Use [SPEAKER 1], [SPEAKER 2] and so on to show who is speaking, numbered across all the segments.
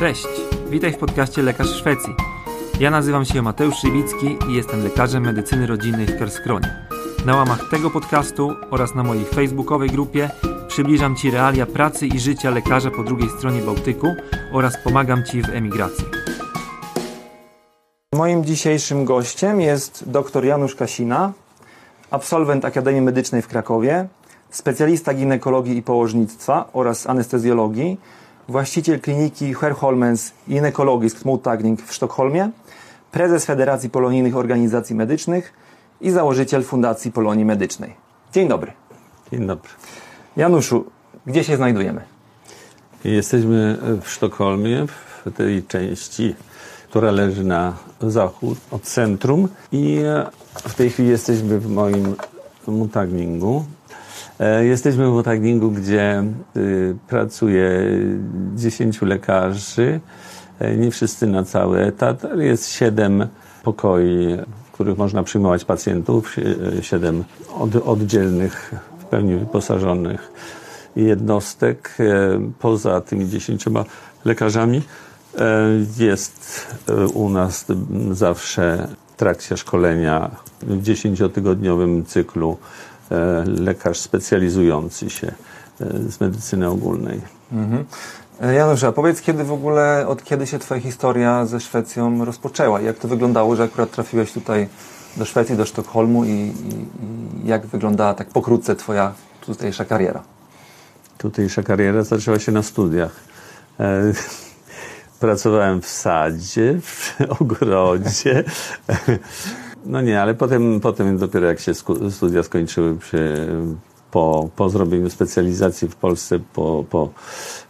[SPEAKER 1] Cześć, witaj w podcaście Lekarz Szwecji. Ja nazywam się Mateusz Szywicki i jestem lekarzem medycyny rodzinnej w Kerskronie. Na łamach tego podcastu oraz na mojej facebookowej grupie przybliżam Ci realia pracy i życia lekarza po drugiej stronie Bałtyku oraz pomagam Ci w emigracji. Moim dzisiejszym gościem jest dr Janusz Kasina, absolwent Akademii Medycznej w Krakowie, specjalista ginekologii i położnictwa oraz anestezjologii, właściciel kliniki Herholmens Gynekologisk Mottagning w Sztokholmie, prezes Federacji Polonijnych Organizacji Medycznych i założyciel Fundacji Polonii Medycznej. Dzień dobry.
[SPEAKER 2] Dzień dobry.
[SPEAKER 1] Januszu, gdzie się znajdujemy?
[SPEAKER 2] Jesteśmy w Sztokholmie, w tej części, która leży na zachód od centrum i w tej chwili jesteśmy w moim mutagningu. E, jesteśmy w mutagningu, gdzie y, pracuje 10 lekarzy, e, nie wszyscy na cały etat, ale jest 7 pokoi, w których można przyjmować pacjentów, 7 od, oddzielnych, w pełni wyposażonych jednostek. E, poza tymi 10 lekarzami jest u nas zawsze trakcie szkolenia w dziesięciotygodniowym cyklu e, lekarz specjalizujący się e, z medycyny ogólnej. Mhm.
[SPEAKER 1] E, Janusz, a powiedz, kiedy w ogóle, od kiedy się Twoja historia ze Szwecją rozpoczęła? Jak to wyglądało, że akurat trafiłeś tutaj do Szwecji, do Sztokholmu i, i, i jak wyglądała tak pokrótce Twoja tutejsza kariera?
[SPEAKER 2] Tutejsza kariera zaczęła się na studiach. Pracowałem w sadzie, w ogrodzie. No nie, ale potem, potem dopiero jak się studia skończyły przy, po, po zrobieniu specjalizacji w Polsce, po, po,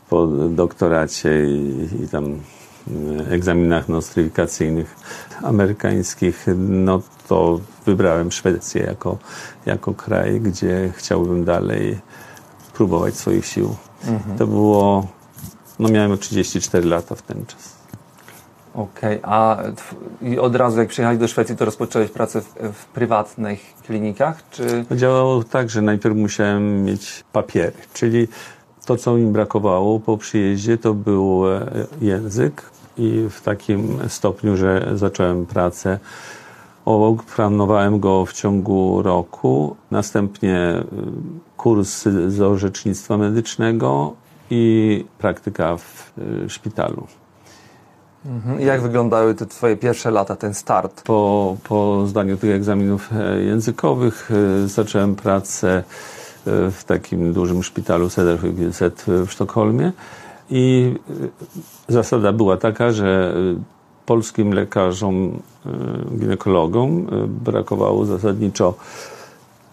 [SPEAKER 2] po doktoracie i, i tam e, egzaminach nostryfikacyjnych amerykańskich, no to wybrałem Szwecję jako, jako kraj, gdzie chciałbym dalej próbować swoich sił. Mhm. To było no miałem 34 lata w ten czas.
[SPEAKER 1] Okej, okay. a od razu jak przyjechałeś do Szwecji, to rozpocząłeś pracę w, w prywatnych klinikach, czy?
[SPEAKER 2] Działało tak, że najpierw musiałem mieć papiery, czyli to, co mi brakowało po przyjeździe, to był e, język i w takim stopniu, że zacząłem pracę Planowałem go w ciągu roku, następnie e, kurs z orzecznictwa medycznego i praktyka w y, szpitalu.
[SPEAKER 1] Mhm. Jak wyglądały te Twoje pierwsze lata, ten start?
[SPEAKER 2] Po, po zdaniu tych egzaminów e, językowych e, zacząłem pracę e, w takim dużym szpitalu Söderhügelset w Sztokholmie i zasada była taka, że polskim lekarzom, ginekologom brakowało zasadniczo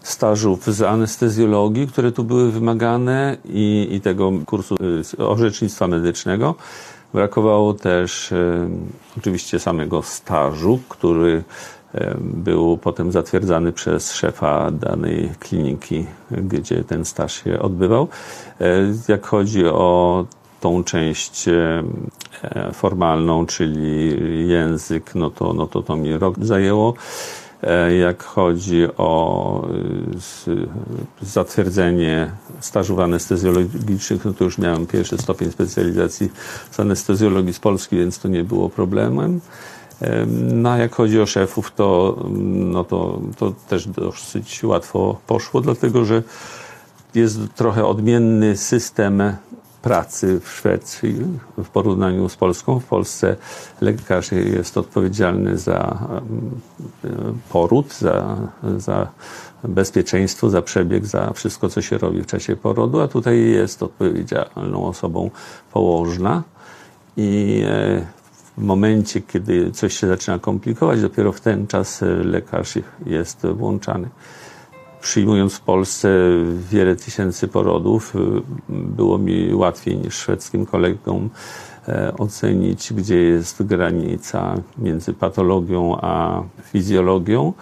[SPEAKER 2] stażów z anestezjologii, które tu były wymagane i, i tego kursu orzecznictwa medycznego. Brakowało też e, oczywiście samego stażu, który e, był potem zatwierdzany przez szefa danej kliniki, gdzie ten staż się odbywał. E, jak chodzi o tą część formalną, czyli język, no to, no to to mi rok zajęło. E, jak chodzi o y, zatwierdzenie stażów anestezjologicznych, no to już miałem pierwszy stopień specjalizacji z anestezjologii z Polski, więc to nie było problemem. No a jak chodzi o szefów, to, no to, to też dosyć łatwo poszło, dlatego że jest trochę odmienny system pracy w Szwecji w porównaniu z Polską. W Polsce lekarz jest odpowiedzialny za poród, za, za bezpieczeństwo, za przebieg, za wszystko, co się robi w czasie porodu, a tutaj jest odpowiedzialną osobą położna i e, w momencie, kiedy coś się zaczyna komplikować, dopiero w ten czas lekarz jest włączany przyjmując w Polsce wiele tysięcy porodów, y, było mi łatwiej niż szwedzkim kolegom e, ocenić, gdzie jest granica między patologią a fizjologią.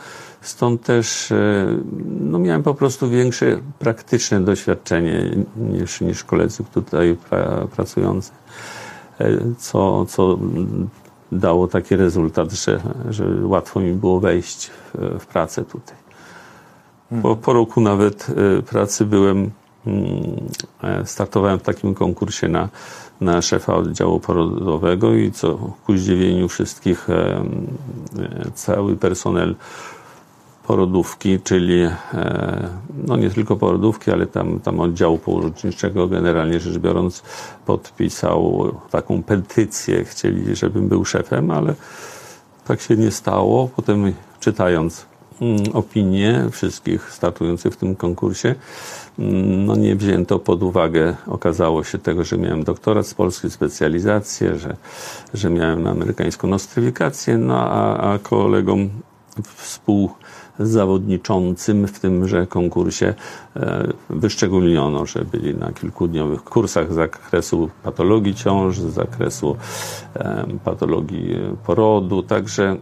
[SPEAKER 2] Stąd też e, no, miałem po prostu większe praktyczne doświadczenie niż, niż koledzy tutaj pra, pracujący, e, co, co dało taki rezultat, że, że łatwo mi było wejść w, w pracę tutaj. Po, po roku nawet y, pracy byłem e, startowałem w takim konkursie na, na szefa oddziału porodowego i co ku zdziwieniu wszystkich e, cały personel porodówki, czyli no nie tylko porodówki, ale tam, tam oddziału położniczego generalnie rzecz biorąc podpisał taką petycję, chcieli, żebym był szefem, ale tak się nie stało. Potem czytając mm, opinie wszystkich startujących w tym konkursie, mm, no nie wzięto pod uwagę, okazało się tego, że miałem doktorat z polskiej, specjalizację, że, że miałem amerykańską nostryfikację, no a, a kolegom współ zawodniczącym w tymże konkursie e, wyszczególniono, że byli na kilkudniowych kursach z zakresu patologii ciąż, z zakresu patologii porodu, także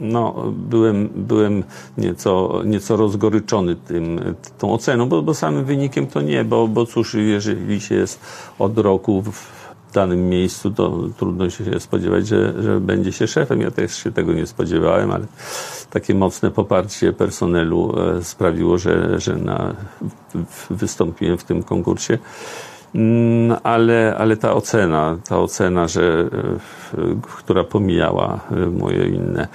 [SPEAKER 2] no, byłem, byłem nieco, nieco rozgoryczony tym, tą oceną, bo, bo samym wynikiem to nie, bo, bo cóż, jeżeli się jest od roku w, danym miejscu, to trudno się spodziewać, że, że będzie się szefem. Ja też się tego nie spodziewałem, ale takie mocne poparcie personelu e, sprawiło, że, że na, wystąpiłem w tym konkursie. Mm, ale, ale ta ocena, ta ocena, że, e, która pomijała e, moje inne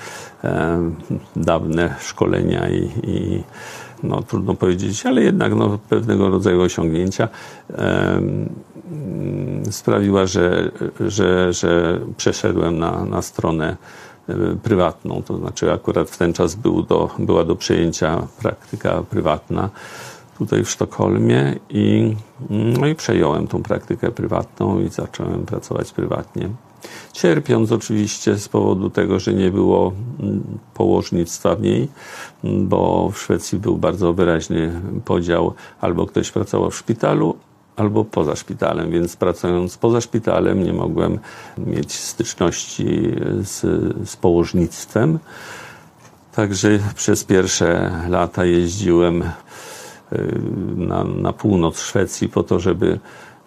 [SPEAKER 2] dawne szkolenia i, i no, trudno powiedzieć, ale jednak no, pewnego rodzaju osiągnięcia sprawiła, że, że, że przeszedłem na, na stronę e, prywatną. To znaczy akurat w ten czas był do, była do przejęcia praktyka prywatna tutaj w Sztokholmie i, no i przejąłem tą praktykę prywatną i zacząłem pracować prywatnie. Cierpiąc oczywiście z powodu tego, że nie było mm, położnictwa w niej, bo w Szwecji był bardzo wyraźny podział, albo ktoś pracował w szpitalu, albo poza szpitalem, więc pracując poza szpitalem nie mogłem mieć styczności z, z położnictwem. Także przez pierwsze lata jeździłem na, na północ Szwecji po to, żeby,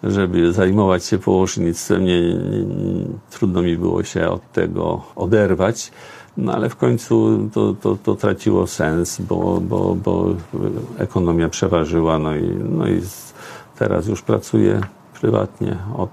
[SPEAKER 2] żeby zajmować się położnictwem. Nie, nie, trudno mi było się od tego oderwać. No ale w końcu to, to, to traciło sens, bo, bo, bo ekonomia przeważyła, no i, no i Teraz już pracuję prywatnie od,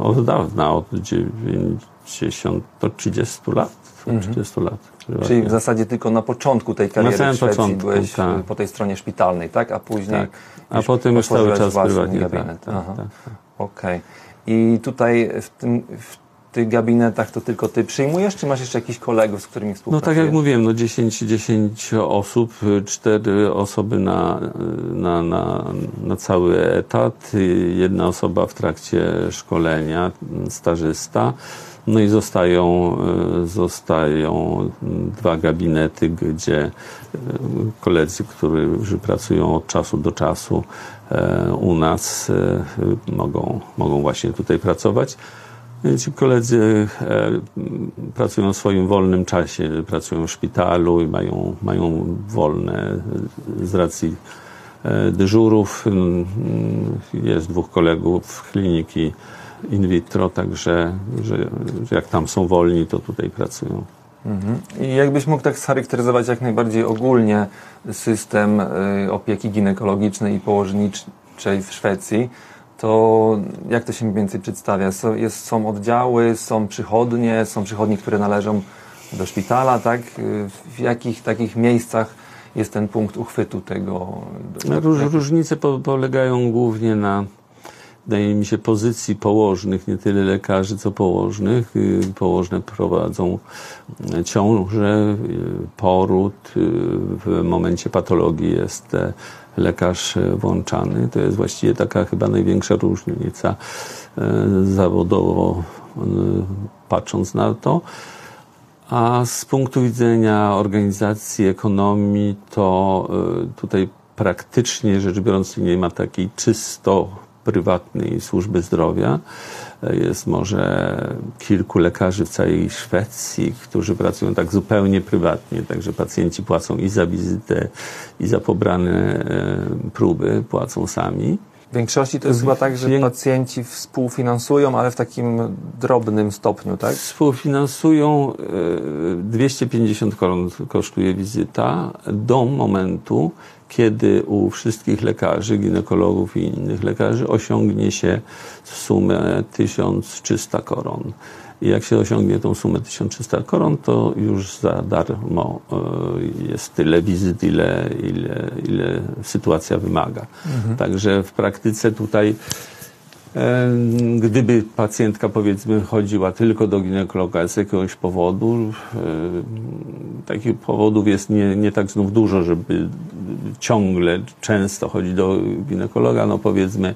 [SPEAKER 2] od dawna, od 90 do 30 lat. Mhm. 30 lat.
[SPEAKER 1] Czyli w zasadzie tylko na początku tej kariery na w Szwecji początku, byłeś tak. po tej stronie szpitalnej, tak? A później. Tak.
[SPEAKER 2] A potem już cały czas prywatnie. Gabinet. Tak, tak, tak, tak.
[SPEAKER 1] Okej. Okay. I tutaj w tym, w tych gabinetach to tylko ty przyjmujesz, czy masz jeszcze jakichś kolegów, z którymi współpracujesz?
[SPEAKER 2] No tak jak mówiłem, no 10, 10 osób, 4 osoby na, na, na, na cały etat, jedna osoba w trakcie szkolenia, stażysta. No i zostają, zostają dwa gabinety, gdzie e, koledzy, którzy pracują od czasu do czasu e, u nas, e, mogą, mogą właśnie tutaj pracować. Ci koledzy e, pracują w swoim wolnym czasie, pracują w szpitalu i mają, mają wolne z racji e, dyżurów. Jest dwóch kolegów kliniki in vitro, także że, że jak tam są wolni, to tutaj pracują.
[SPEAKER 1] Mhm. I jakbyś mógł tak scharakteryzować jak najbardziej ogólnie system e, opieki ginekologicznej i położniczej w Szwecji, to jak to się mniej więcej przedstawia? Są, jest, są oddziały, są przychodnie, są przychodnie, które należą do szpitala, tak? W jakich takich miejscach jest ten punkt uchwytu tego?
[SPEAKER 2] Róż, różnice po, polegają głównie na wydaje mi się, pozycji położnych, nie tyle lekarzy, co położnych. Y, położne prowadzą ciążę, y, poród. Y, w momencie patologii jest lekarz włączany. To jest właściwie taka chyba największa różnica zawodowo patrząc na to. A z punktu widzenia organizacji, ekonomii, to tutaj praktycznie rzecz biorąc nie ma takiej czysto prywatnej służby zdrowia. Jest może kilku lekarzy w całej Szwecji, którzy pracują tak zupełnie prywatnie, także pacjenci płacą i za wizytę, i za pobrane e, próby, płacą sami.
[SPEAKER 1] W większości to jest chyba tak, że pacjenci współfinansują, ale w takim drobnym stopniu, tak?
[SPEAKER 2] Współfinansują 250 e, koron kosztuje wizyta do momentu, kiedy u wszystkich lekarzy, ginekologów i innych lekarzy osiągnie się sumę 1300 koron. I jak się osiągnie tą sumę 1300 koron, to już za darmo e, jest tyle wizyt, ile, ile, ile sytuacja wymaga. Także w praktyce tutaj Gdyby pacjentka, powiedzmy, chodziła tylko do ginekologa z jakiegoś powodu, takich powodów jest nie, nie tak znów dużo, żeby ciągle, często chodzić do ginekologa, no powiedzmy,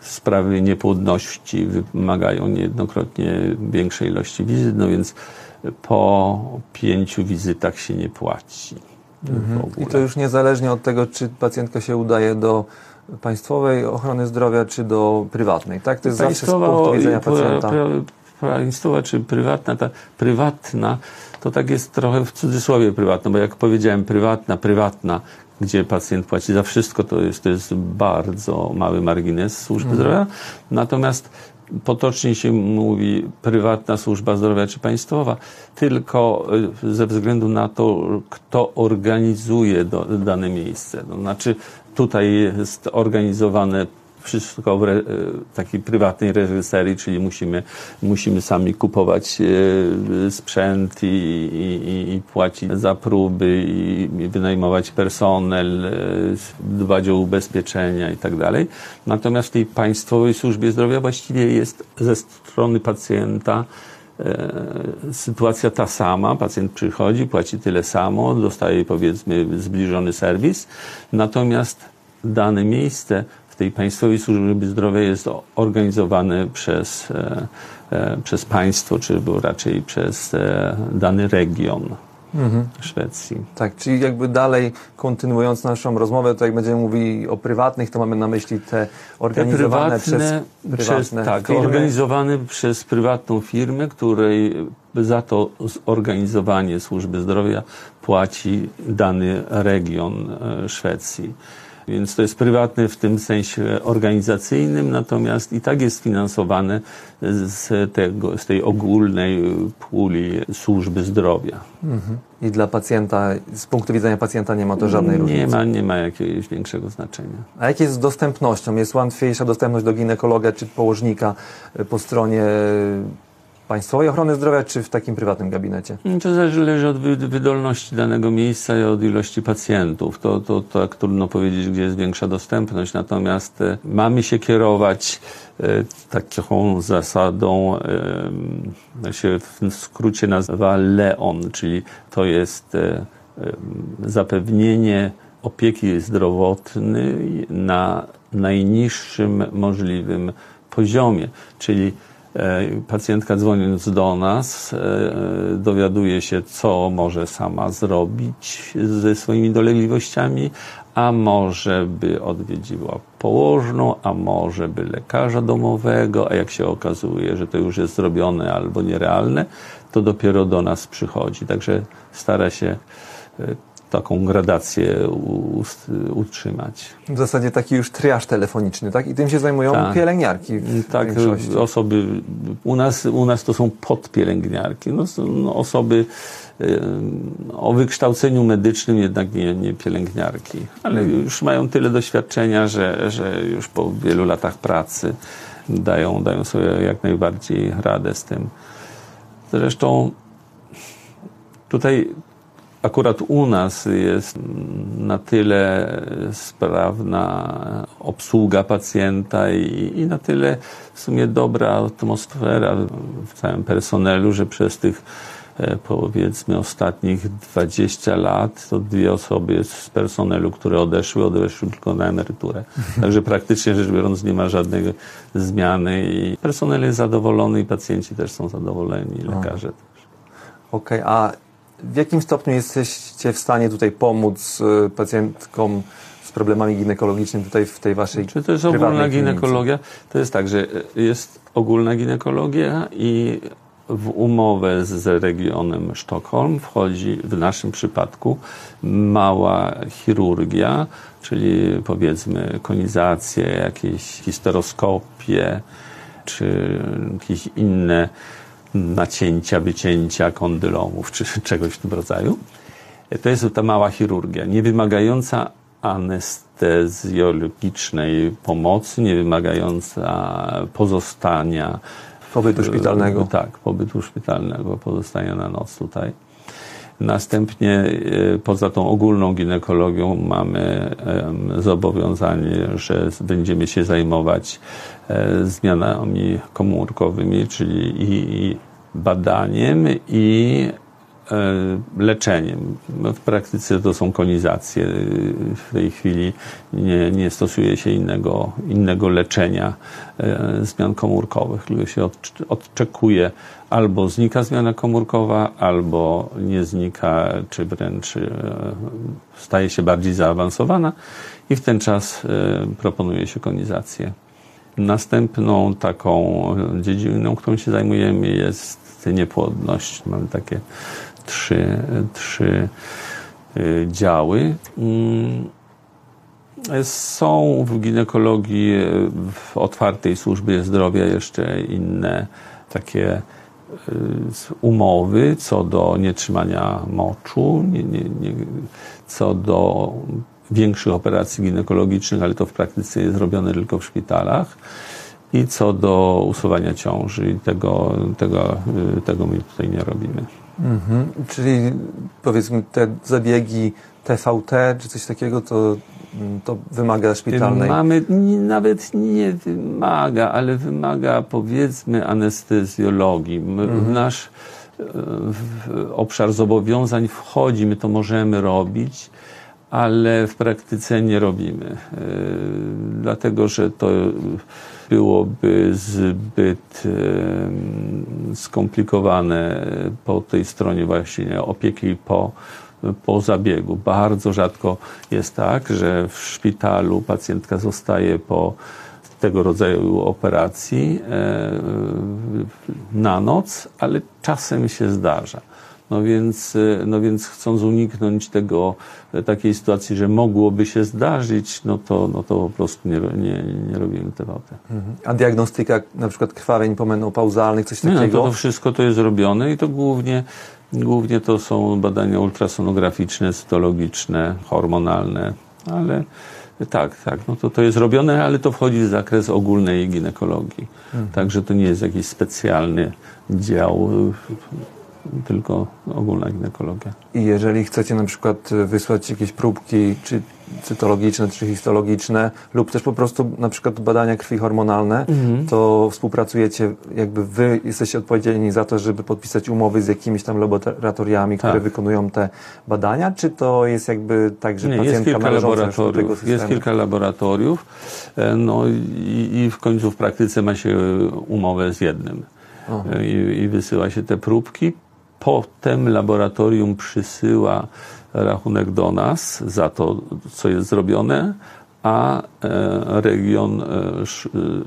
[SPEAKER 2] sprawy niepłodności wymagają niejednokrotnie większej ilości wizyt, no więc po pięciu wizytach się nie płaci. ogóle.
[SPEAKER 1] I to już niezależnie od tego, czy pacjentka się udaje do państwowej ochrony zdrowia, czy do prywatnej, tak? To jest zawsze z punktu widzenia pacjenta.
[SPEAKER 2] Państwowa czy prywatna, ta prywatna to tak jest trochę w cudzysłowie prywatna, bo jak powiedziałem prywatna, prywatna, gdzie pacjent płaci za wszystko, to jest, to jest bardzo mały margines służby zdrowia. Natomiast potocznie się mówi prywatna służba zdrowia czy państwowa, tylko y, ze względu na to, kto organizuje do, dane miejsce. To znaczy tutaj jest organizowane wszystko w re, takiej prywatnej reżyserii, czyli musimy, musimy sami kupować e, sprzęt i, i, i- płacić za próby i, wynajmować personel, e, dbać o ubezpieczenia i tak. Natomiast w tej państwowej służbie zdrowia właściwie jest ze strony pacjenta e, sytuacja ta sama, pacjent przychodzi, płaci tyle samo, dostaje powiedzmy zbliżony serwis, natomiast dane miejsce w tej państwowej służbie zdrowia jest organizowane przez, e, e, przez państwo, czy raczej przez e, dany region Szwecji.
[SPEAKER 1] Tak, czyli jakby dalej kontynuując naszą rozmowę, to jak będziemy mówili o prywatnych, to mamy na myśli te organizowane przez prywatne
[SPEAKER 2] przez, tak,
[SPEAKER 1] firmy.
[SPEAKER 2] organizowane przez prywatną firmę, której za to zorganizowanie służby zdrowia płaci dany region e, Szwecji. Więc to jest prywatne w tym sensie organizacyjnym, natomiast i tak jest finansowane z, tego, z tej ogólnej puli służby zdrowia.
[SPEAKER 1] I dla pacjenta, z punktu widzenia pacjenta nie ma to żadnej różnicy.
[SPEAKER 2] Nie ma, nie ma jakiegoś większego znaczenia.
[SPEAKER 1] A jak jest z dostępnością? Jest łatwiejsza dostępność do ginekologa czy położnika y, po stronie państwowej ochrony zdrowia, czy w takim prywatnym gabinecie?
[SPEAKER 2] To zależy od wy- wydolności danego miejsca i od ilości pacjentów. To, to tak trudno powiedzieć, gdzie jest większa dostępność. Natomiast e, mamy się kierować e, taką zasadą, e, to się w skrócie nazywa LEON, czyli to jest zapewnienie opieki zdrowotnej na najniższym możliwym poziomie, czyli Pacjentka dzwoniąc do nas e, dowiaduje się, co może sama zrobić ze swoimi dolegliwościami, a może by odwiedziła położną, a może by lekarza domowego, a jak się okazuje, że to już jest zrobione albo nierealne, to dopiero do nas przychodzi. Także stara się e, taką gradację utrzymać.
[SPEAKER 1] W zasadzie taki już triaż telefoniczny, tak? I tym się zajmują
[SPEAKER 2] Tak.
[SPEAKER 1] pielęgniarki w
[SPEAKER 2] Tak,
[SPEAKER 1] większości.
[SPEAKER 2] osoby, u nas, u nas to są podpielęgniarki, no, no, osoby y, o wykształceniu medycznym, jednak nie, nie pielęgniarki, ale już mają tyle doświadczenia, że, że już po wielu latach pracy dają, dają sobie jak najbardziej radę z tym. Zresztą tutaj akurat u nas jest na tyle sprawna obsługa pacjenta i, i na tyle w sumie dobra atmosfera w całym personelu, że przez tych e, powiedzmy ostatnich 20 lat to dwie osoby z personelu, które odeszły, odeszły tylko na emeryturę. Także praktycznie rzecz biorąc nie ma żadnej zmiany i personel jest zadowolony i pacjenci też są zadowoleni, lekarze też.
[SPEAKER 1] Okej, a w jakim stopniu jesteście w stanie tutaj pomóc y, pacjentkom z problemami ginekologicznymi tutaj w tej waszej
[SPEAKER 2] Czy to jest ogólna ginekologia? To jest tak, że jest ogólna ginekologia i w umowę z regionem Sztokholm wchodzi w naszym przypadku mała chirurgia, czyli powiedzmy konizacje, jakieś histeroskopie, czy jakieś inne nacięcia, wycięcia kondylomów, czy czegoś w tym rodzaju. To jest ta mała chirurgia, nie wymagająca anestezjologicznej pomocy, nie wymagająca pozostania
[SPEAKER 1] Pobytu szpitalnego.
[SPEAKER 2] Tak, pobytu szpitalnego, pozostania na noc tutaj. Następnie e, poza tą ogólną ginekologią mamy zobowiązanie, że będziemy się zajmować e, zmianami komórkowymi, czyli i badaniem i E, leczeniem. No, w praktyce to są konizacje. W tej chwili nie, nie stosuje się innego, innego leczenia e, zmian komórkowych, tylko się odczekuje albo znika zmiana komórkowa, albo nie znika, czy wręcz e, staje się bardziej zaawansowana i w ten czas proponuje się konizację. Następną taką dziedziną, którą się zajmujemy jest niepłodność. Mamy takie trzy, trzy y, działy. Mm, są w ginekologii, w otwartej służbie zdrowia jeszcze inne takie y, umowy co do nietrzymania moczu, nie, nie, nie, co do większych operacji ginekologicznych, ale to w praktyce jest robione tylko w szpitalach. I co do usuwania ciąży, tego, tego, y, tego my tutaj nie robimy.
[SPEAKER 1] Mhm. Czyli powiedzmy te zabiegi TVT czy coś takiego, to, mm, to wymaga szpitalnej?
[SPEAKER 2] Mamy, nawet nie wymaga, ale wymaga powiedzmy anestezjologii. Mhm. Nasz w obszar zobowiązań wchodzi, my to możemy robić, ale w praktyce nie robimy. E, dlatego, że to byłoby zbyt skomplikowane po tej stronie właśnie opieki po, po zabiegu. Bardzo rzadko jest tak, że w szpitalu pacjentka zostaje po tego rodzaju operacji e, na noc, ale czasem się zdarza. No więc, e, no więc chcąc uniknąć tego, e, takiej sytuacji, że mogłoby się zdarzyć, no to, no to po prostu nie, nie, nie robimy TVT.
[SPEAKER 1] Mhm. A diagnostyka na przykład krwawień pomenopauzalnych, coś takiego?
[SPEAKER 2] Nie, no to, to wszystko to jest robione i to głównie, głównie to są badania ultrasonograficzne, cytologiczne, hormonalne, ale tak, tak, no to, to jest robione, ale to wchodzi w zakres ogólnej ginekologii. Mhm. Także to nie jest jakiś specjalny dział tylko ogólna ginekologia.
[SPEAKER 1] I jeżeli chcecie na przykład wysłać jakieś próbki, czy cytologiczne, czy histologiczne, lub też po prostu na przykład badania krwi hormonalne, mhm. to współpracujecie, jakby wy jesteście odpowiedzialni za to, żeby podpisać umowy z jakimiś tam laboratoriami, które tak. wykonują te badania, czy to jest jakby tak, że
[SPEAKER 2] Nie,
[SPEAKER 1] pacjentka
[SPEAKER 2] jest kilka laboratoriów, Jest kilka laboratoriów, e, no i, i w końcu w praktyce ma się umowę z jednym. I, I wysyła się te próbki, Potem laboratorium przysyła rachunek do nas za to, co jest zrobione, a e, region e,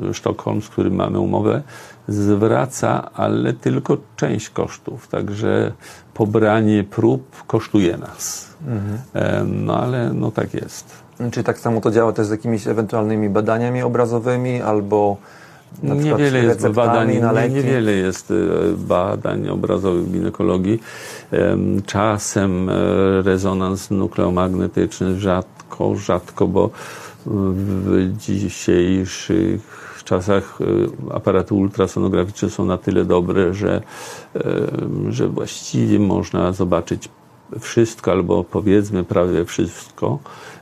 [SPEAKER 2] e, Sztokholm, z którym mamy umowę, zwraca, ale tylko część kosztów. Także pobranie prób kosztuje nas. Mhm. No ale no tak jest.
[SPEAKER 1] Czy tak samo to działa też z jakimiś ewentualnymi badaniami obrazowymi albo
[SPEAKER 2] Niewiele jest badań, nie, niewiele jest badań obrazowych w ginekologii. Czasem e, rezonans nukleomagnetyczny rzadko, rzadko, bo w dzisiejszych czasach e, aparaty ultrasonograficzne są na tyle dobre, że, że właściwie można zobaczyć wszystko, albo powiedzmy prawie wszystko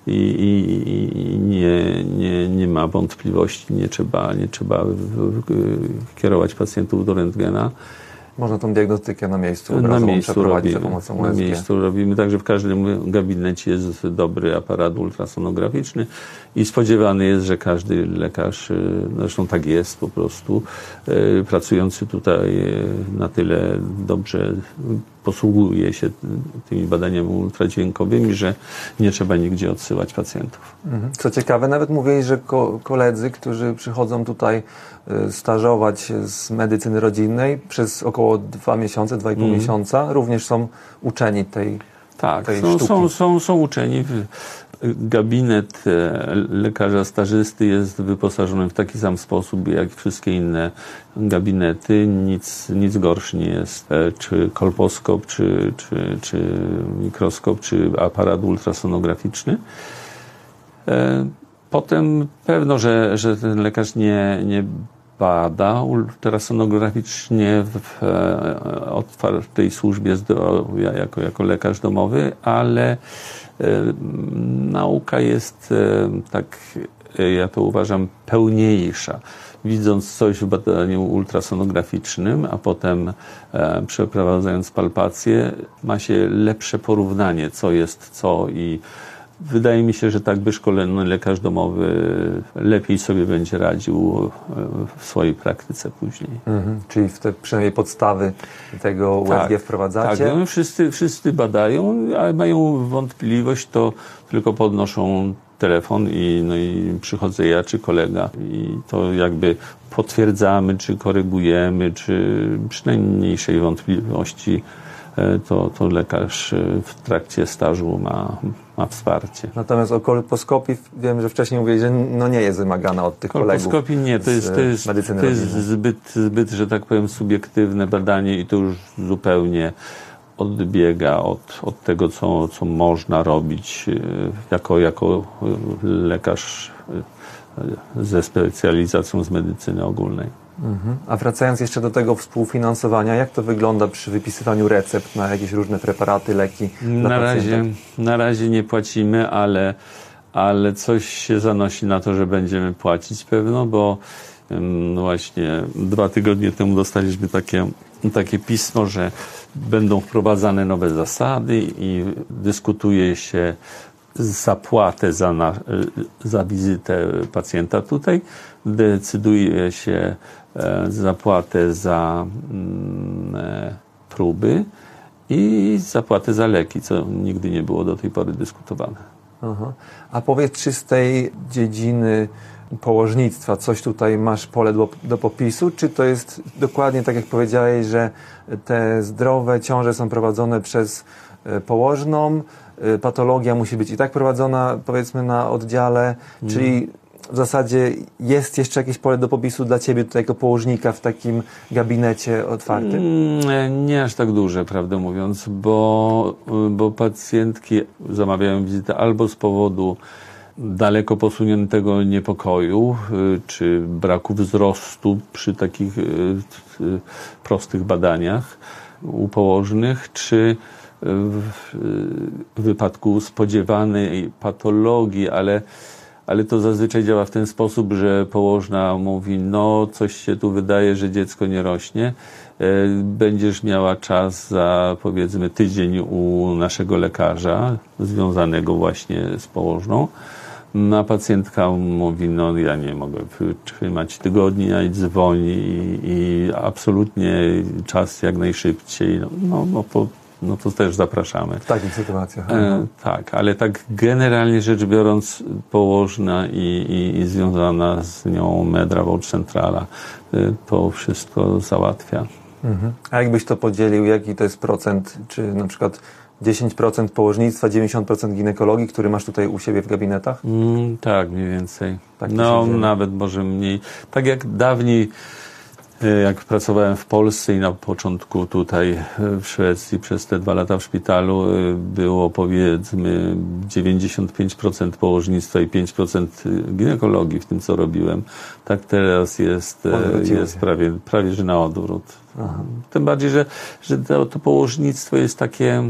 [SPEAKER 2] i, i, i nie, nie, nie ma wątpliwości, nie trzeba, nie trzeba kierować pacjentów do rentgena.
[SPEAKER 1] Można tą diagnostykę na miejscu
[SPEAKER 2] na miejscu robimy, za pomocą USG. Na miejscu robimy, także w każdym gabinecie jest dobry aparat ultrasonograficzny i spodziewany jest, że każdy lekarz, y, zresztą tak jest po prostu, y, pracujący tutaj y, na tyle dobrze posługuje się tymi badaniami ultradźwiękowymi, że nie trzeba nigdzie odsyłać pacjentów.
[SPEAKER 1] Mhm. Co ciekawe, nawet mówili, że ko koledzy, którzy przychodzą tutaj stażować się z medycyny rodzinnej przez około dwa miesiące, dwa i pół mm. miesiąca, również są uczeni tej
[SPEAKER 2] tak, są, są, są, są uczeni. Gabinet e, lekarza stażysty jest wyposażony w taki sam sposób jak wszystkie inne gabinety. Nic, nic gorszy nie jest. E, czy kolposkop, czy, czy, czy mikroskop, czy aparat ultrasonograficzny. E, potem pewno, że, że ten lekarz nie, nie bada ultrasonograficznie w otwartej służbie zdrowia jako, jako lekarz domowy, ale nauka jest tak, e, ja to uważam, pełniejsza. Widząc coś w badaniu ultrasonograficznym, a potem e, przeprowadzając palpację, ma się lepsze porównanie, co jest co i Wydaje mi się, że tak wyszkolony lekarz domowy lepiej sobie będzie radził e, w swojej praktyce później.
[SPEAKER 1] Mhm. Czyli w te przynajmniej podstawy tego USG
[SPEAKER 2] Tak,
[SPEAKER 1] wprowadzacie.
[SPEAKER 2] Tak, no, wszyscy, wszyscy badają, ale mają wątpliwość, to tylko podnoszą telefon i, no i przychodzę ja czy kolega i to jakby potwierdzamy, czy korygujemy, czy przy najmniejszej wątpliwości e, to, to lekarz e, w trakcie stażu ma, ma wsparcie.
[SPEAKER 1] Natomiast o kolposkopii wiem, że wcześniej mówili, że no nie jest wymagana od tych kolegów.
[SPEAKER 2] Kolposkopii nie, to jest, to jest, to jest
[SPEAKER 1] rodzinnej.
[SPEAKER 2] zbyt, zbyt, że tak powiem, subiektywne badanie i to już zupełnie odbiega od, od tego, co, co można robić e, jako, jako e, lekarz e, ze specjalizacją z medycyny ogólnej.
[SPEAKER 1] Mhm. A wracając jeszcze do tego współfinansowania, jak to wygląda przy wypisywaniu recept na jakieś różne preparaty, leki
[SPEAKER 2] Na razie,
[SPEAKER 1] pacjentów?
[SPEAKER 2] na razie nie płacimy, ale, ale coś się zanosi na to, że będziemy płacić pewno, bo no właśnie dwa tygodnie temu dostaliśmy takie, takie pismo, że będą wprowadzane nowe zasady i dyskutuje się zapłatę za, na, za wizytę pacjenta tutaj, decyduje się zapłatę za mm, e, próby i zapłatę za leki, co nigdy nie było do tej pory dyskutowane.
[SPEAKER 1] Aha. A powiedz, czy z tej dziedziny położnictwa coś tutaj masz pole do, do popisu, czy to jest dokładnie tak, jak powiedziałeś, że te zdrowe ciąże są prowadzone przez e, położną, e, patologia musi być i tak prowadzona, powiedzmy, na oddziale, czyli w zasadzie jest jeszcze jakieś pole do popisu dla Ciebie tutaj jako położnika w takim gabinecie otwartym?
[SPEAKER 2] Mm, Nie aż tak duże, prawdę mówiąc, bo, bo pacjentki zamawiają wizytę albo z powodu daleko posuniętego niepokoju, y, czy braku wzrostu przy takich y, y, prostych badaniach u położnych, czy w w wypadku spodziewanej patologii, ale ale to zazwyczaj działa w ten sposób, że położna mówi, no coś się tu wydaje, że dziecko nie rośnie, e, będziesz miała czas za powiedzmy tydzień u naszego lekarza, związanego właśnie z położną. No, a pacjentka mówi, no ja nie mogę wytrzymać tygodnia i dzwoni i, i absolutnie czas jak najszybciej, no, no, po, no to też zapraszamy.
[SPEAKER 1] W takich sytuacjach.
[SPEAKER 2] E, tak, ale tak generalnie rzecz biorąc, położna i, i, i związana z nią Medra Centrala e, to wszystko załatwia.
[SPEAKER 1] Mhm. A jakbyś to podzielił, jaki to jest procent, czy na przykład 10% położnictwa, 90% ginekologii, który masz tutaj u siebie w gabinetach?
[SPEAKER 2] Mm, tak, mniej więcej.
[SPEAKER 1] Tak
[SPEAKER 2] no, nawet może mniej. Tak jak dawniej, jak pracowałem w Polsce i na początku tutaj e, w Szwecji przez te dwa lata w szpitalu e, było powiedzmy 95% położnictwa i 5% ginekologii w tym, co robiłem. Tak teraz jest, jest prawie, prawie, że na odwrót. Tym bardziej, że, że to, to położnictwo jest takie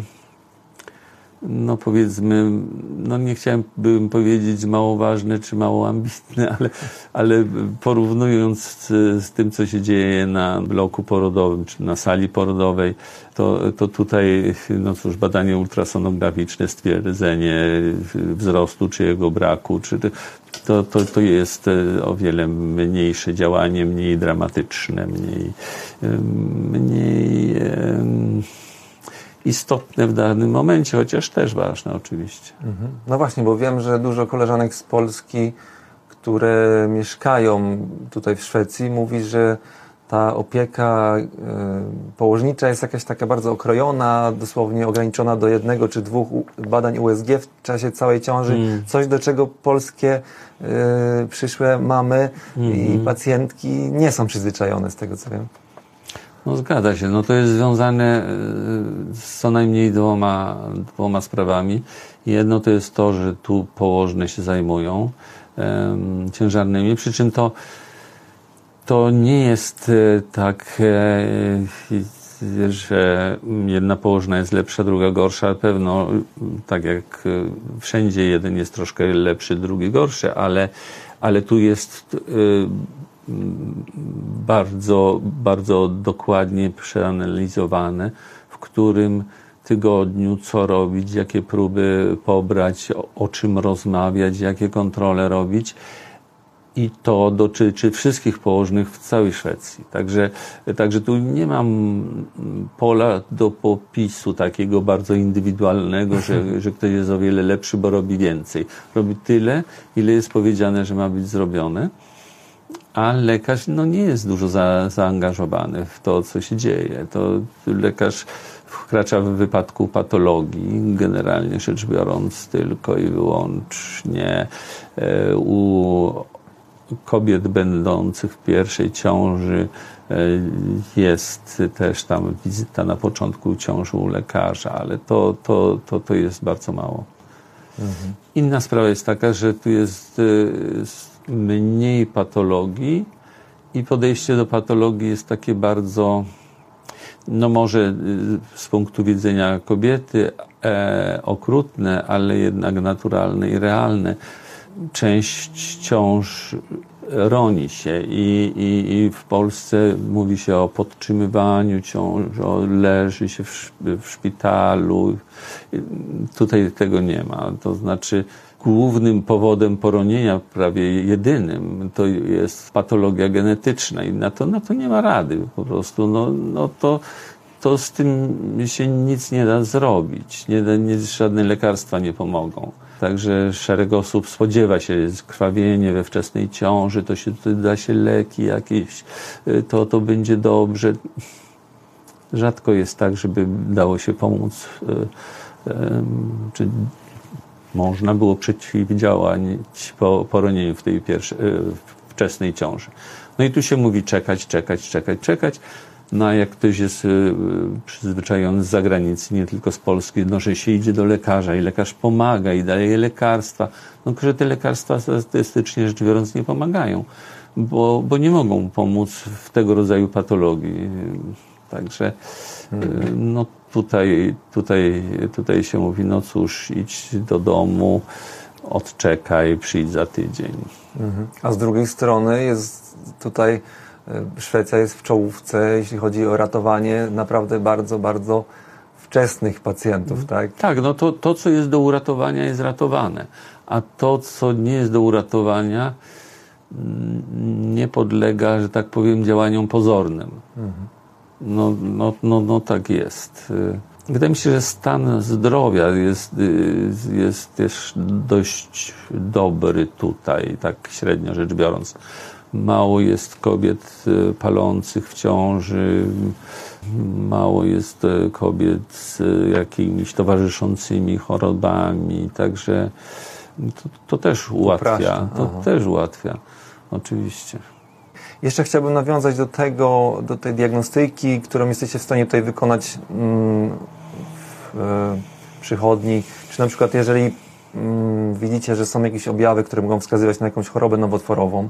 [SPEAKER 2] no powiedzmy, no nie chciałem bym powiedzieć mało ważne czy mało ambitne, ale, ale porównując z, z tym, co się dzieje na bloku porodowym czy na sali porodowej, to, to tutaj, no cóż, badanie ultrasonograficzne, stwierdzenie wzrostu czy jego braku, czy to, to, to jest e, o wiele mniejsze działanie, mniej dramatyczne, mniej, em, mniej istotne w danym momencie, chociaż też ważne oczywiście.
[SPEAKER 1] Mhm. No właśnie, bo wiem, że dużo koleżanek z Polski, które mieszkają tutaj w Szwecji, mówi, że ta opieka y, położnicza jest jakaś taka bardzo okrojona, dosłownie ograniczona do jednego czy dwóch badań USG w czasie całej ciąży.
[SPEAKER 2] Mm.
[SPEAKER 1] Coś, do czego polskie y, przyszłe mamy i
[SPEAKER 2] Mhm.
[SPEAKER 1] pacjentki nie są przyzwyczajone, z tego co wiem.
[SPEAKER 2] No zgadza się. No to jest związane e, z co najmniej dwoma, dwoma sprawami. Jedno to jest to, że tu położne się zajmują um, ciężarnymi, przy czym to, to nie jest e, tak, e, że jedna położna jest lepsza, druga gorsza. Pewno, tak jak wszędzie, jeden jest troszkę lepszy, drugi gorszy, ale, ale tu jest bardzo, bardzo dokładnie przeanalizowane, w którym tygodniu co robić, jakie próby pobrać, o, o czym rozmawiać, jakie kontrole robić. I to dotyczy wszystkich położnych w całej Szwecji. Także, także tu nie mam pola do popisu takiego bardzo indywidualnego, że, że ktoś jest o wiele lepszy, bo robi więcej. Robi tyle, ile jest powiedziane, że ma być zrobione a lekarz no, nie jest dużo za, zaangażowany w to, co się dzieje. To lekarz wkracza w wypadku patologii, generalnie rzecz biorąc, tylko i wyłącznie e, u kobiet będących w pierwszej ciąży e, jest też tam wizyta na początku ciąży u lekarza, ale to, to, to, to jest bardzo mało. Mhm. Inna sprawa jest taka, że tu jest e, mniej patologii i podejście do patologii jest takie bardzo, no może y, z punktu widzenia kobiety e, okrutne, ale jednak naturalne i realne. Część ciąż roni się i, i, i w Polsce mówi się o podtrzymywaniu ciąż, o leży się w, w szpitalu. Tutaj tego nie ma. To znaczy głównym powodem poronienia, prawie jedynym, to jest patologia genetyczna i na to, na to nie ma rady po prostu. No, no to, to z tym się nic nie da zrobić. Nie, da, nie, żadne lekarstwa nie pomogą. Także szereg osób spodziewa się krwawienie we wczesnej ciąży, to się to da się leki jakieś, to, to będzie dobrze. Rzadko jest tak, żeby dało się pomóc y, czy można było przeciwdziałać poronieniu w tej pierwszej, wczesnej ciąży. No i tu się mówi czekać, czekać, czekać, czekać. No a jak ktoś jest y, przyzwyczajony z zagranicy, nie tylko z Polski, no że się idzie do lekarza i lekarz pomaga i daje lekarstwa, no że te lekarstwa statystycznie rzecz biorąc nie pomagają, bo, bo nie mogą pomóc w tego rodzaju patologii. Także mhm. no tutaj, tutaj, tutaj się mówi, no cóż, idź do domu, odczekaj, przyjdź za tydzień.
[SPEAKER 1] Mhm. A z drugiej strony jest tutaj e, Szwecja jest w czołówce, jeśli chodzi o ratowanie naprawdę bardzo, bardzo wczesnych pacjentów, tak?
[SPEAKER 2] Tak, no to, to co jest do uratowania jest ratowane, a to co nie jest do uratowania nie podlega, że tak powiem, działaniom pozornym. Mhm. No, no, no, no tak jest. Wydaje mi się, że stan zdrowia jest, jest też dość dobry tutaj, tak średnio rzecz biorąc. Mało jest kobiet y, palących w ciąży, mało jest y, kobiet z jakimiś towarzyszącymi chorobami, także to, to też ułatwia. To też ułatwia, oczywiście.
[SPEAKER 1] Jeszcze chciałbym nawiązać do tego, do tej diagnostyki, którą jesteście w stanie tutaj wykonać mm, w e, przychodni. Czy na przykład jeżeli mm, widzicie, że są jakieś objawy, które mogą wskazywać na jakąś chorobę nowotworową,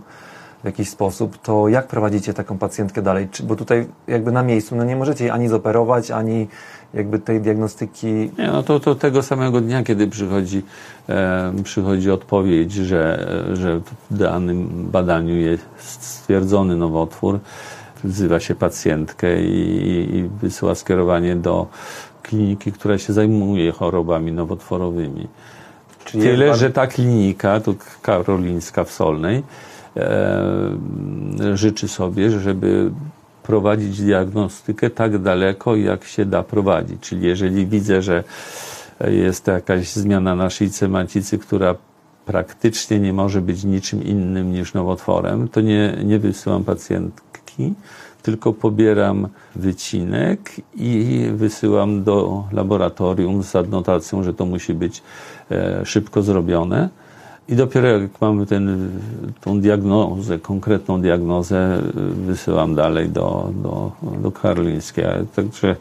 [SPEAKER 1] w jakiś sposób, to jak prowadzicie taką pacjentkę dalej? Czy, bo tutaj jakby na miejscu no nie możecie jej ani zoperować, ani jakby tej diagnostyki...
[SPEAKER 2] Nie, no to, to tego samego dnia, kiedy przychodzi, e, przychodzi odpowiedź, że, że w danym badaniu jest stwierdzony nowotwór, wzywa się pacjentkę i, i wysyła skierowanie do kliniki, która się zajmuje chorobami nowotworowymi. Czyli Tyle, że ta klinika, tu Karolińska w Solnej, e, życzy sobie, żeby prowadzić diagnostykę tak daleko, jak się da prowadzić. Czyli jeżeli widzę, że jest jakaś zmiana na szyjce macicy, która praktycznie nie może być niczym innym niż nowotworem, to nie, nie wysyłam pacjentki, tylko pobieram wycinek i wysyłam do laboratorium z adnotacją, że to musi być e, szybko zrobione I dopiero jak mamy ten, tą diagnozę, konkretną diagnozę, wysyłam dalej do, do, do Karolińskiej. Także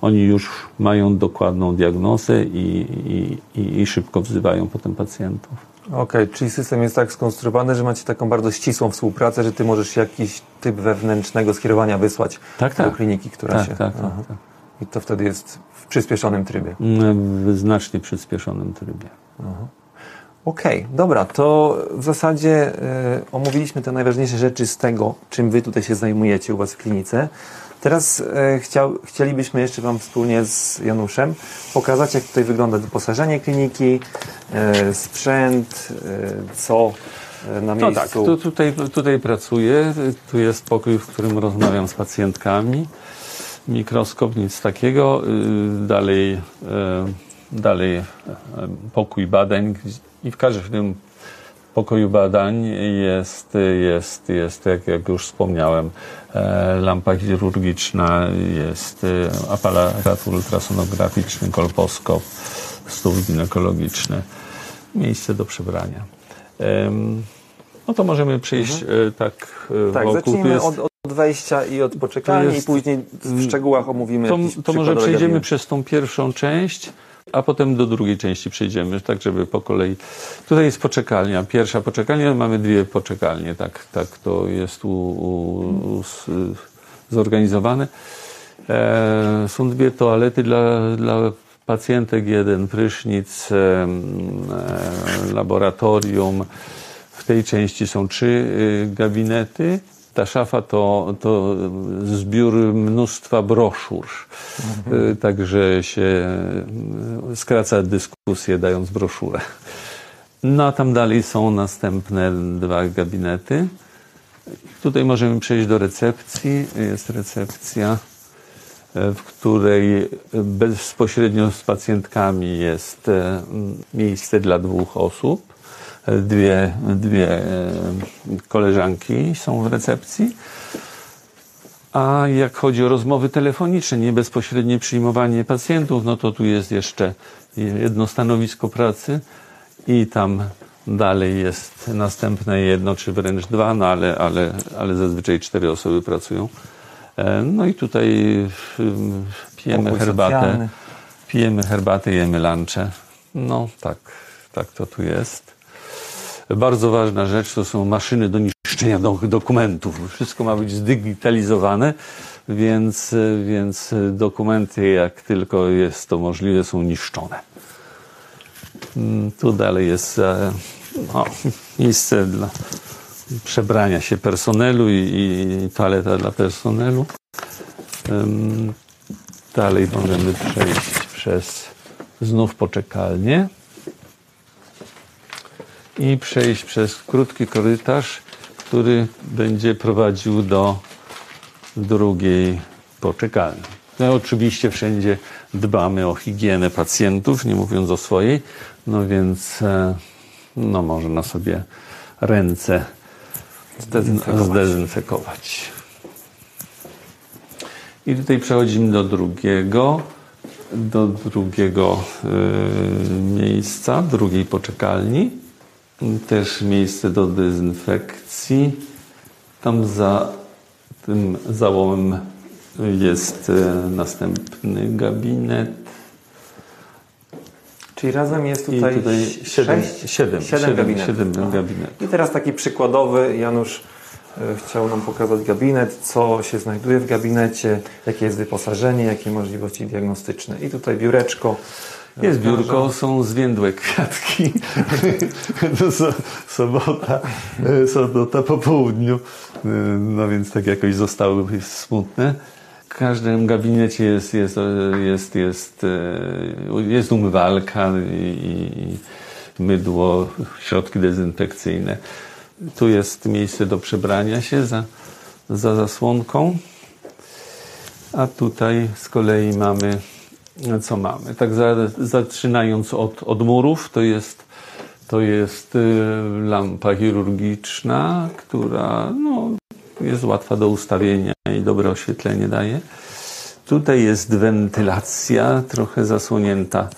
[SPEAKER 2] oni już mają dokładną diagnozę i, i, i, i szybko wzywają potem pacjentów.
[SPEAKER 1] Okej, czyli system jest tak skonstruowany, że macie taką bardzo ścisłą współpracę, że ty możesz jakiś typ wewnętrznego skierowania wysłać
[SPEAKER 2] Tak,
[SPEAKER 1] do
[SPEAKER 2] tak.
[SPEAKER 1] kliniki, która
[SPEAKER 2] Tak,
[SPEAKER 1] się...
[SPEAKER 2] tak, tak,
[SPEAKER 1] Aha.
[SPEAKER 2] tak.
[SPEAKER 1] I to wtedy jest w przyspieszonym trybie.
[SPEAKER 2] W znacznie przyspieszonym trybie.
[SPEAKER 1] Okej, dobra, to w zasadzie y, omówiliśmy te najważniejsze rzeczy z tego, czym wy tutaj się zajmujecie u was w klinice. Teraz y, chciał, chcielibyśmy jeszcze wam wspólnie z Januszem pokazać, jak tutaj wygląda wyposażenie kliniki, y, sprzęt, co na
[SPEAKER 2] No
[SPEAKER 1] miejscu.
[SPEAKER 2] tak, tu, tutaj, tutaj pracuję. Tu jest pokój, w którym rozmawiam z pacjentkami. Mikroskop, nic takiego. Y, Dalej, dalej y, pokój badań. I w każdym pokoju badań jest, jest, jest jak, jak już wspomniałem, e, lampa chirurgiczna, jest e, aparat ultrasonograficzny, kolposkop, stół ginekologiczny, miejsce do przebrania. No to możemy przejść e, tak e,
[SPEAKER 1] tak,
[SPEAKER 2] wokół.
[SPEAKER 1] Zacznijmy
[SPEAKER 2] jest-
[SPEAKER 1] od, od wejścia i od poczekalni
[SPEAKER 2] jest-
[SPEAKER 1] i później w szczegółach omówimy
[SPEAKER 2] to, to może przejdziemy przez tą pierwszą część, a potem do drugiej części przejdziemy, tak żeby po kolei. Tutaj jest poczekalnia. Pierwsza poczekalnia, mamy dwie poczekalnie, tak, tak to jest u, u, s- zorganizowane. E, są dwie toalety dla, dla pacjentek, jeden prysznic, em, e, laboratorium. W tej części są trzy y, gabinety. Ta szafa to, to zbiór mnóstwa broszur. Y, Także się y, skraca dyskusję dając broszurę. No a tam dalej są następne dwa gabinety. Tutaj możemy przejść do recepcji. Jest recepcja, e, w której bezpośrednio z pacjentkami jest e, miejsce dla dwóch osób. Dwie, dwie koleżanki są w recepcji. A jak chodzi o rozmowy telefoniczne, nie bezpośrednie przyjmowanie pacjentów, no to tu jest jeszcze jedno stanowisko pracy i tam dalej jest następne jedno, czy wręcz dwa, no ale, ale, ale zazwyczaj cztery osoby pracują. No i tutaj pijemy herbatę, pijemy herbatę, jemy lunche. No tak, tak to tu jest. Bardzo ważna rzecz to są maszyny do niszczenia do, dokumentów. Wszystko ma być zdigitalizowane, więc, więc dokumenty, jak tylko jest to możliwe, są niszczone. Mm, Tu dalej jest e, no, miejsce dla przebrania się personelu i, i toaleta dla personelu. Dalej możemy przejść przez znów poczekalnię i przejść przez krótki korytarz, który będzie prowadził do drugiej poczekalni. No, oczywiście wszędzie dbamy o higienę pacjentów, nie mówiąc o swojej, no więc e, no, można sobie ręce
[SPEAKER 1] Zdezynfekować.
[SPEAKER 2] zdezynfekować. I tutaj przechodzimy do drugiego, do drugiego y, miejsca, drugiej poczekalni. Też miejsce do dezynfekcji. Tam za tym załomem jest y, następny gabinet.
[SPEAKER 1] Czyli razem jest
[SPEAKER 2] I
[SPEAKER 1] tutaj,
[SPEAKER 2] tutaj siedem,
[SPEAKER 1] sześć,
[SPEAKER 2] siedem, siedem,
[SPEAKER 1] gabinetów.
[SPEAKER 2] siedem
[SPEAKER 1] Aha.
[SPEAKER 2] gabinetów.
[SPEAKER 1] I teraz taki przykładowy, Janusz e, chciał nam pokazać gabinet, co się znajduje w gabinecie, jakie jest wyposażenie, jakie możliwości diagnostyczne. I tutaj biureczko.
[SPEAKER 2] Jest biurko, są zwiędłe kwiatki. So, sobota, e, sobota po południu. E, No więc tak jakoś zostały smutne. W każdym gabinecie jest, jest, e, jest, jest, jest umywalka i, i mydło, środki dezynfekcyjne. Tu jest miejsce do przebrania się za, za zasłonką. A tutaj z kolei mamy, co mamy? Tak za, zaczynając od, od murów, to jest, to jest y, lampa chirurgiczna, która no, jest łatwa do ustawienia i dobre oświetlenie daje. Tutaj jest wentylacja, trochę zasłonięta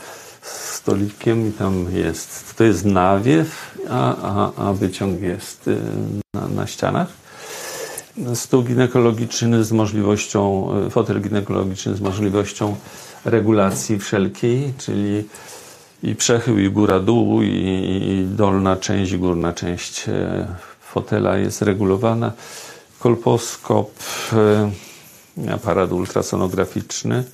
[SPEAKER 2] stolikiem i tam jest, to jest nawiew, a, a, a wyciąg jest y, na, na ścianach. Stół ginekologiczny z możliwością, fotel ginekologiczny z możliwością regulacji wszelkiej, czyli i przechył, i góra-dół, i, i dolna część, i górna część e, fotela jest regulowana. Kolposkop, e, aparat ultrasonograficzny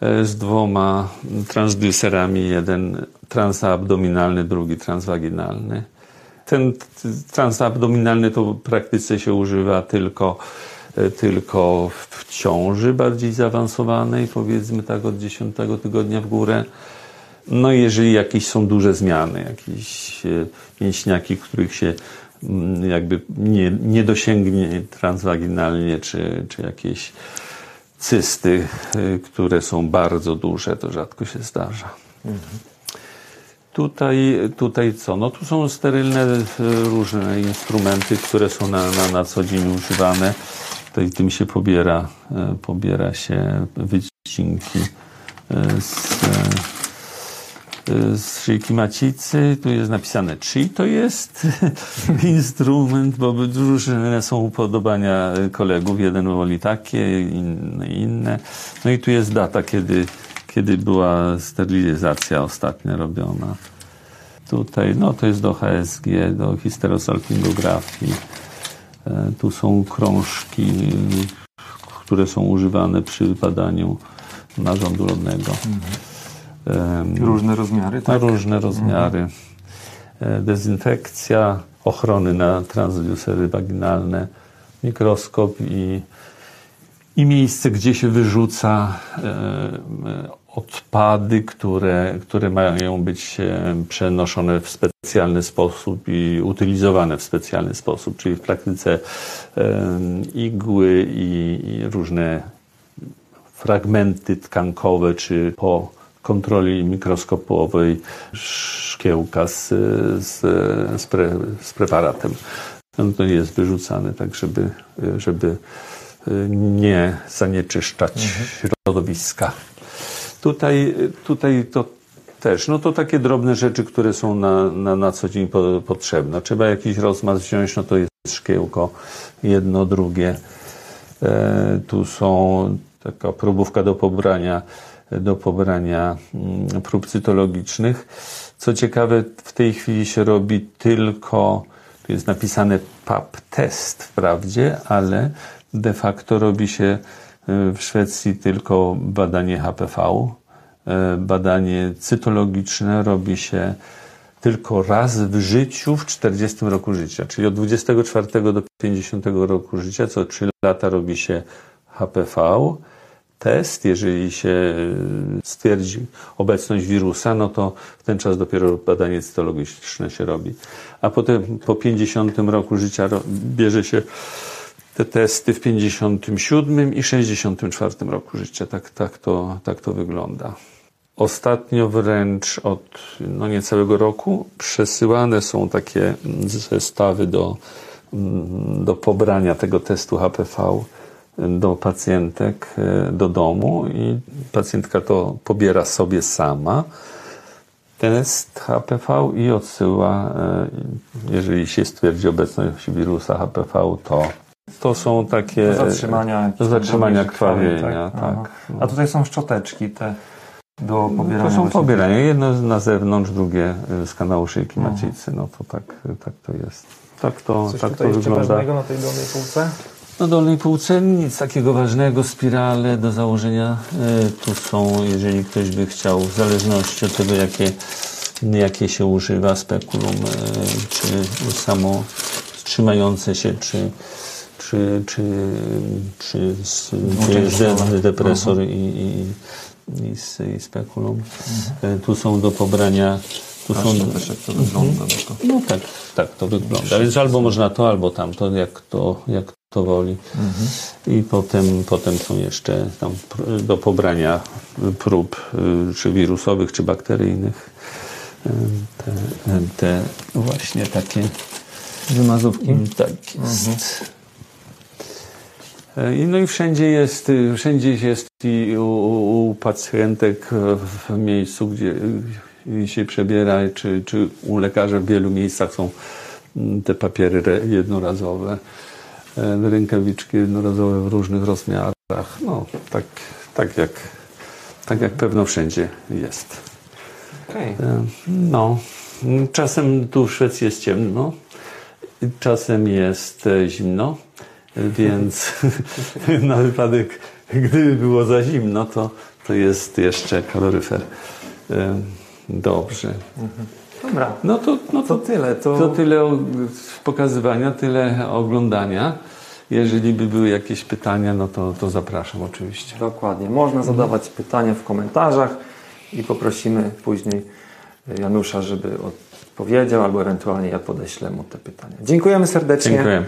[SPEAKER 2] e, z dwoma transducerami, jeden transabdominalny, drugi transwaginalny. Ten transabdominalny to w praktyce się używa tylko, tylko w ciąży bardziej zaawansowanej, powiedzmy tak od 10 tygodnia w górę. No jeżeli jakieś są duże zmiany, jakieś e, mięśniaki, których się mm, jakby nie, nie dosięgnie transwaginalnie, czy, czy jakieś cysty, e, które są bardzo duże, to rzadko się zdarza. Mhm. Tutaj, tutaj co? No tu są sterylne e, różne instrumenty, które są na, na, na co dzień używane. Tutaj tym się pobiera, pobiera się wycinki z z szyjki macicy. Tu jest napisane, czy to jest instrument, bo różne są upodobania kolegów. Jeden woli takie, inne inne. No i tu jest data, kiedy, kiedy była sterylizacja ostatnia robiona. Tutaj, no to jest do HSG, do histerosalpingografii. E, tu są krążki, które są używane przy badaniu narządu rodnego. Mhm.
[SPEAKER 1] Różne rozmiary, tak?
[SPEAKER 2] Różne rozmiary. Mhm. Dezynfekcja, ochrony na transducery waginalne, mikroskop i, i miejsce, gdzie się wyrzuca odpady, które, które mają być przenoszone w specjalny sposób i utylizowane w specjalny sposób, czyli w praktyce igły i, i różne fragmenty tkankowe, czy po kontroli mikroskopowej szkiełka z, z, z, pre, z preparatem. On to jest wyrzucany tak, żeby, żeby nie zanieczyszczać mhm. środowiska. Tutaj, tutaj to też, no to takie drobne rzeczy, które są na, na, na co dzień po, potrzebne. Trzeba jakiś rozmaz wziąć, no to jest szkiełko, jedno, drugie. E, tu są taka próbówka do pobrania do pobrania mm, prób cytologicznych. Co ciekawe, w tej chwili się robi tylko, tu jest napisane PAP test wprawdzie, ale de facto robi się w Szwecji tylko badanie HPV. Y, badanie cytologiczne robi się tylko raz w życiu w 40 roku życia, czyli od 24 do 50 roku życia, co 3 lata robi się HPV test, jeżeli się y, stwierdzi obecność wirusa, no to w ten czas dopiero badanie cytologiczne się robi. A potem po 50 roku życia bierze się te testy w 57 i 64 roku życia. Tak, tak, to, tak to wygląda. Ostatnio wręcz od no niecałego roku przesyłane są takie zestawy do, mm, do pobrania tego testu HPV do pacjentek e, do domu i pacjentka to pobiera sobie sama test HPV i odsyła, e, jeżeli się stwierdzi obecność wirusa HPV, to to są takie
[SPEAKER 1] do zatrzymania,
[SPEAKER 2] zatrzymania krwawienia. Tak? tak.
[SPEAKER 1] A tutaj są szczoteczki te do pobierania.
[SPEAKER 2] To są pobierania. Jedno na zewnątrz, drugie z kanału szyjki macicy. No to tak, tak to jest. Tak to,
[SPEAKER 1] Coś
[SPEAKER 2] tak
[SPEAKER 1] tutaj
[SPEAKER 2] to wygląda.
[SPEAKER 1] na tej dolnej półce?
[SPEAKER 2] Na dolnej półce nic takiego ważnego. Spirale do założenia e, tu są, jeżeli ktoś by chciał, w zależności od tego, jakie, jakie się używa, spekulum, e, czy samo trzymające się, czy, czy, czy, czy, czy depresor i, i, i, i spekulum. Mhm. Tu są do pobrania
[SPEAKER 1] tu są... też jak to wygląda.
[SPEAKER 2] No, no tak, tak to wygląda. Więc albo można to, albo tamto, jak to, jak to woli. Mhm. I potem, potem są jeszcze tam do pobrania prób y, czy wirusowych, czy bakteryjnych. Y, te, te właśnie takie
[SPEAKER 1] wymazówki.
[SPEAKER 2] Tak jest. E, i No i wszędzie jest, y, wszędzie jest i u, u u pacjentek e, w miejscu, gdzie się przebiera, czy, czy u lekarza w wielu miejscach są mm, te papiery jednorazowe, e, rękawiczki jednorazowe w różnych rozmiarach. No, tak, tak, jak, tak jak pewno wszędzie jest. E, No, czasem tu w Szwecji jest ciemno, czasem jest zimno, więc na wypadek, gdyby było za zimno, to, to jest jeszcze kaloryfer. Dobrze.
[SPEAKER 1] Dobra.
[SPEAKER 2] No to, no
[SPEAKER 1] To
[SPEAKER 2] to,
[SPEAKER 1] tyle. To,
[SPEAKER 2] to tyle pokazywania, tyle oglądania. Jeżeli by były jakieś pytania, no to, to zapraszam oczywiście.
[SPEAKER 1] Dokładnie. Można zadawać pytania w komentarzach i poprosimy później Janusza, żeby odpowiedział, albo ewentualnie ja podeślę mu te pytania. Dziękujemy serdecznie.
[SPEAKER 2] Dziękuję.